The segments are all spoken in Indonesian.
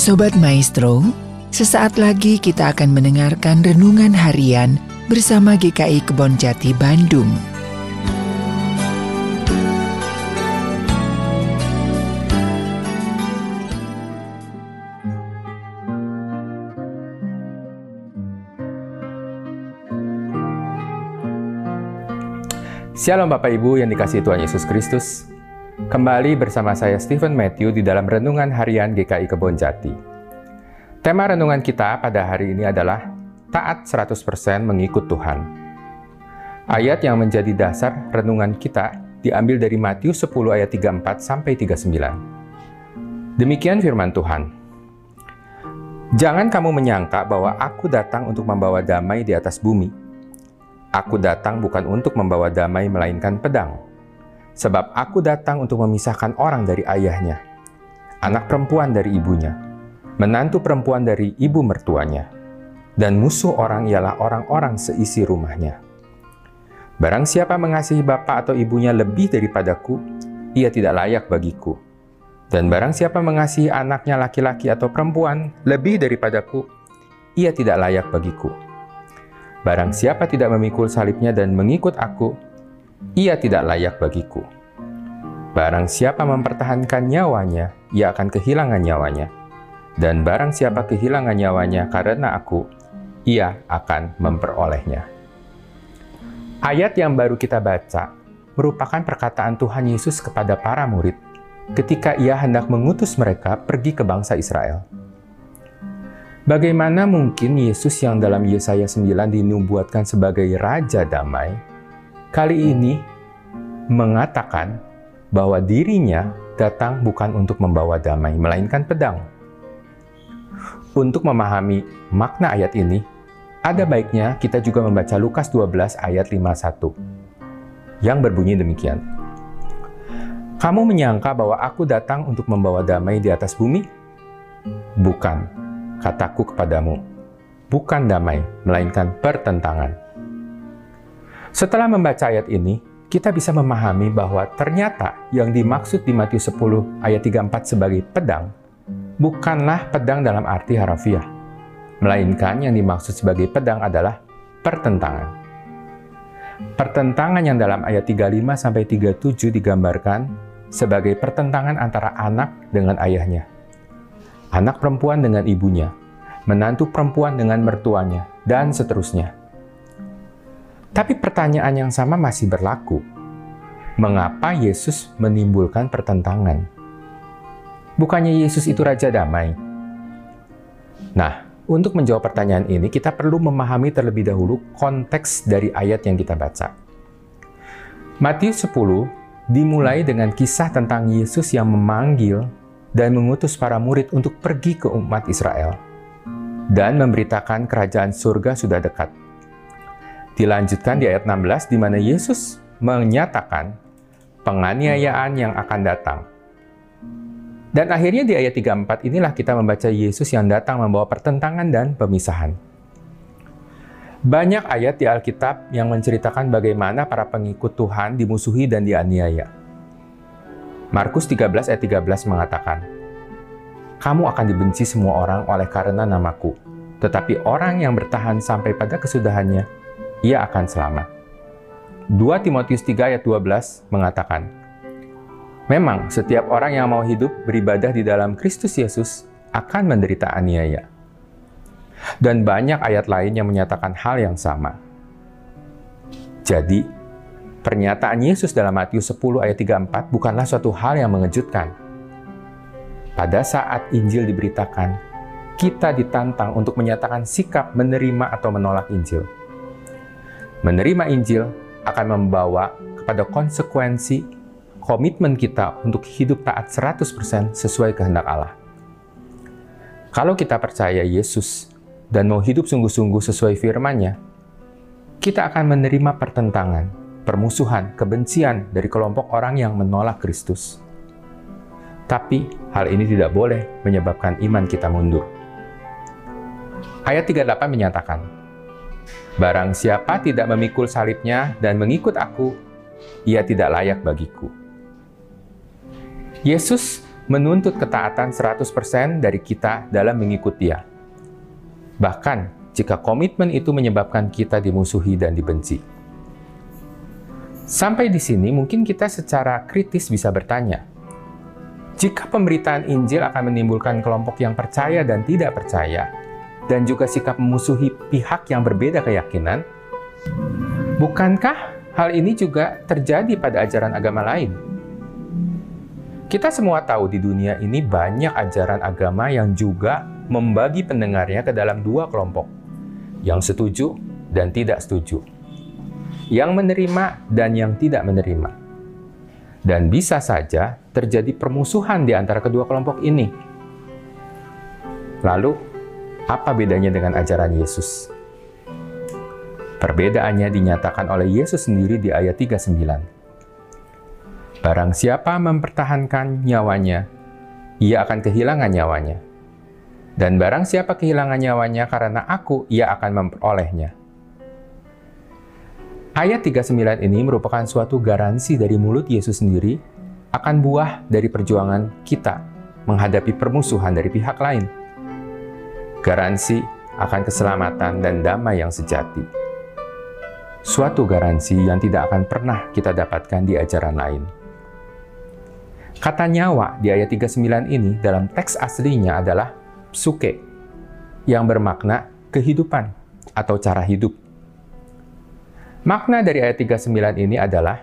Sobat Maestro, sesaat lagi kita akan mendengarkan renungan harian bersama GKI Kebon Jati Bandung. Shalom Bapak Ibu yang dikasihi Tuhan Yesus Kristus. Kembali bersama saya Stephen Matthew di dalam Renungan Harian GKI Kebon Jati. Tema renungan kita pada hari ini adalah Taat 100% mengikut Tuhan. Ayat yang menjadi dasar renungan kita diambil dari Matius 10 ayat 34 sampai 39. Demikian firman Tuhan. Jangan kamu menyangka bahwa aku datang untuk membawa damai di atas bumi. Aku datang bukan untuk membawa damai melainkan pedang Sebab aku datang untuk memisahkan orang dari ayahnya, anak perempuan dari ibunya, menantu perempuan dari ibu mertuanya, dan musuh orang ialah orang-orang seisi rumahnya. Barang siapa mengasihi bapak atau ibunya lebih daripadaku, ia tidak layak bagiku. Dan barang siapa mengasihi anaknya laki-laki atau perempuan lebih daripadaku, ia tidak layak bagiku. Barang siapa tidak memikul salibnya dan mengikut aku, ia tidak layak bagiku. Barang siapa mempertahankan nyawanya, ia akan kehilangan nyawanya. Dan barang siapa kehilangan nyawanya karena aku, ia akan memperolehnya. Ayat yang baru kita baca merupakan perkataan Tuhan Yesus kepada para murid ketika ia hendak mengutus mereka pergi ke bangsa Israel. Bagaimana mungkin Yesus yang dalam Yesaya 9 dinubuatkan sebagai Raja Damai, kali ini mengatakan bahwa dirinya datang bukan untuk membawa damai, melainkan pedang. Untuk memahami makna ayat ini, ada baiknya kita juga membaca Lukas 12 ayat 51 yang berbunyi demikian. Kamu menyangka bahwa aku datang untuk membawa damai di atas bumi? Bukan, kataku kepadamu, bukan damai, melainkan pertentangan. Setelah membaca ayat ini, kita bisa memahami bahwa ternyata yang dimaksud di Matius 10 ayat 34 sebagai pedang bukanlah pedang dalam arti harafiah, melainkan yang dimaksud sebagai pedang adalah pertentangan. Pertentangan yang dalam ayat 35 sampai 37 digambarkan sebagai pertentangan antara anak dengan ayahnya, anak perempuan dengan ibunya, menantu perempuan dengan mertuanya, dan seterusnya. Tapi pertanyaan yang sama masih berlaku. Mengapa Yesus menimbulkan pertentangan? Bukannya Yesus itu Raja Damai? Nah, untuk menjawab pertanyaan ini, kita perlu memahami terlebih dahulu konteks dari ayat yang kita baca. Matius 10 dimulai dengan kisah tentang Yesus yang memanggil dan mengutus para murid untuk pergi ke umat Israel dan memberitakan kerajaan surga sudah dekat. Dilanjutkan di ayat 16 di mana Yesus menyatakan penganiayaan yang akan datang. Dan akhirnya di ayat 34 inilah kita membaca Yesus yang datang membawa pertentangan dan pemisahan. Banyak ayat di Alkitab yang menceritakan bagaimana para pengikut Tuhan dimusuhi dan dianiaya. Markus 13 ayat 13 mengatakan, Kamu akan dibenci semua orang oleh karena namaku, tetapi orang yang bertahan sampai pada kesudahannya ia akan selamat. 2 Timotius 3 ayat 12 mengatakan, Memang setiap orang yang mau hidup beribadah di dalam Kristus Yesus akan menderita aniaya. Dan banyak ayat lain yang menyatakan hal yang sama. Jadi, pernyataan Yesus dalam Matius 10 ayat 34 bukanlah suatu hal yang mengejutkan. Pada saat Injil diberitakan, kita ditantang untuk menyatakan sikap menerima atau menolak Injil. Menerima Injil akan membawa kepada konsekuensi komitmen kita untuk hidup taat 100% sesuai kehendak Allah. Kalau kita percaya Yesus dan mau hidup sungguh-sungguh sesuai firman-Nya, kita akan menerima pertentangan, permusuhan, kebencian dari kelompok orang yang menolak Kristus. Tapi hal ini tidak boleh menyebabkan iman kita mundur. Ayat 38 menyatakan, Barang siapa tidak memikul salibnya dan mengikut aku, ia tidak layak bagiku. Yesus menuntut ketaatan 100% dari kita dalam mengikuti Dia. Bahkan jika komitmen itu menyebabkan kita dimusuhi dan dibenci. Sampai di sini mungkin kita secara kritis bisa bertanya, jika pemberitaan Injil akan menimbulkan kelompok yang percaya dan tidak percaya, dan juga sikap memusuhi pihak yang berbeda keyakinan, bukankah hal ini juga terjadi pada ajaran agama lain? Kita semua tahu di dunia ini banyak ajaran agama yang juga membagi pendengarnya ke dalam dua kelompok, yang setuju dan tidak setuju, yang menerima dan yang tidak menerima. Dan bisa saja terjadi permusuhan di antara kedua kelompok ini. Lalu, apa bedanya dengan ajaran Yesus? Perbedaannya dinyatakan oleh Yesus sendiri di ayat 39 Barang siapa mempertahankan nyawanya, ia akan kehilangan nyawanya. Dan barang siapa kehilangan nyawanya karena aku, ia akan memperolehnya. Ayat 39 ini merupakan suatu garansi dari mulut Yesus sendiri akan buah dari perjuangan kita menghadapi permusuhan dari pihak lain. Garansi akan keselamatan dan damai yang sejati. Suatu garansi yang tidak akan pernah kita dapatkan di ajaran lain. Kata nyawa di ayat 39 ini dalam teks aslinya adalah psuke, yang bermakna kehidupan atau cara hidup. Makna dari ayat 39 ini adalah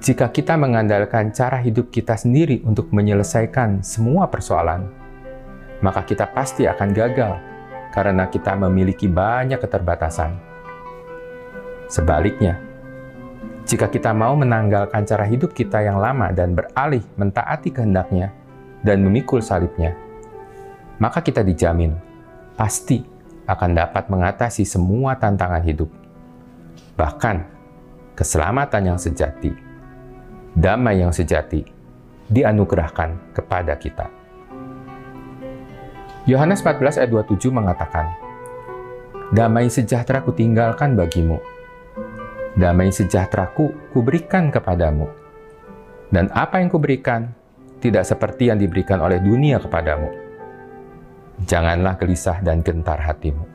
jika kita mengandalkan cara hidup kita sendiri untuk menyelesaikan semua persoalan, maka kita pasti akan gagal karena kita memiliki banyak keterbatasan. Sebaliknya, jika kita mau menanggalkan cara hidup kita yang lama dan beralih mentaati kehendaknya dan memikul salibnya, maka kita dijamin pasti akan dapat mengatasi semua tantangan hidup. Bahkan, keselamatan yang sejati, damai yang sejati, dianugerahkan kepada kita. Yohanes 14 ayat 27 mengatakan, Damai sejahtera kutinggalkan bagimu, damai sejahteraku kuberikan kepadamu. Dan apa yang kuberikan tidak seperti yang diberikan oleh dunia kepadamu. Janganlah gelisah dan gentar hatimu.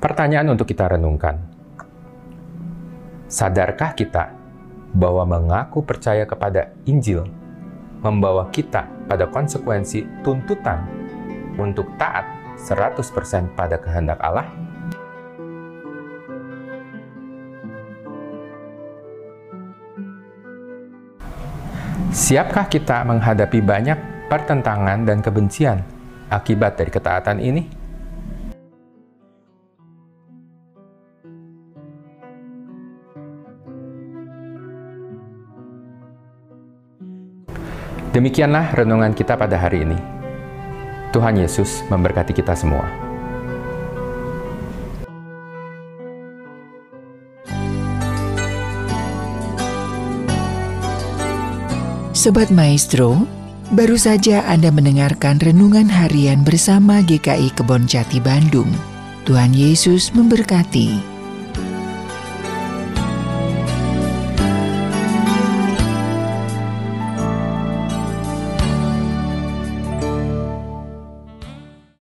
Pertanyaan untuk kita renungkan. Sadarkah kita bahwa mengaku percaya kepada Injil membawa kita pada konsekuensi tuntutan untuk taat 100% pada kehendak Allah? Siapkah kita menghadapi banyak pertentangan dan kebencian akibat dari ketaatan ini? Demikianlah renungan kita pada hari ini. Tuhan Yesus memberkati kita semua. Sobat Maestro, baru saja Anda mendengarkan renungan harian bersama GKI Kebon Jati Bandung. Tuhan Yesus memberkati.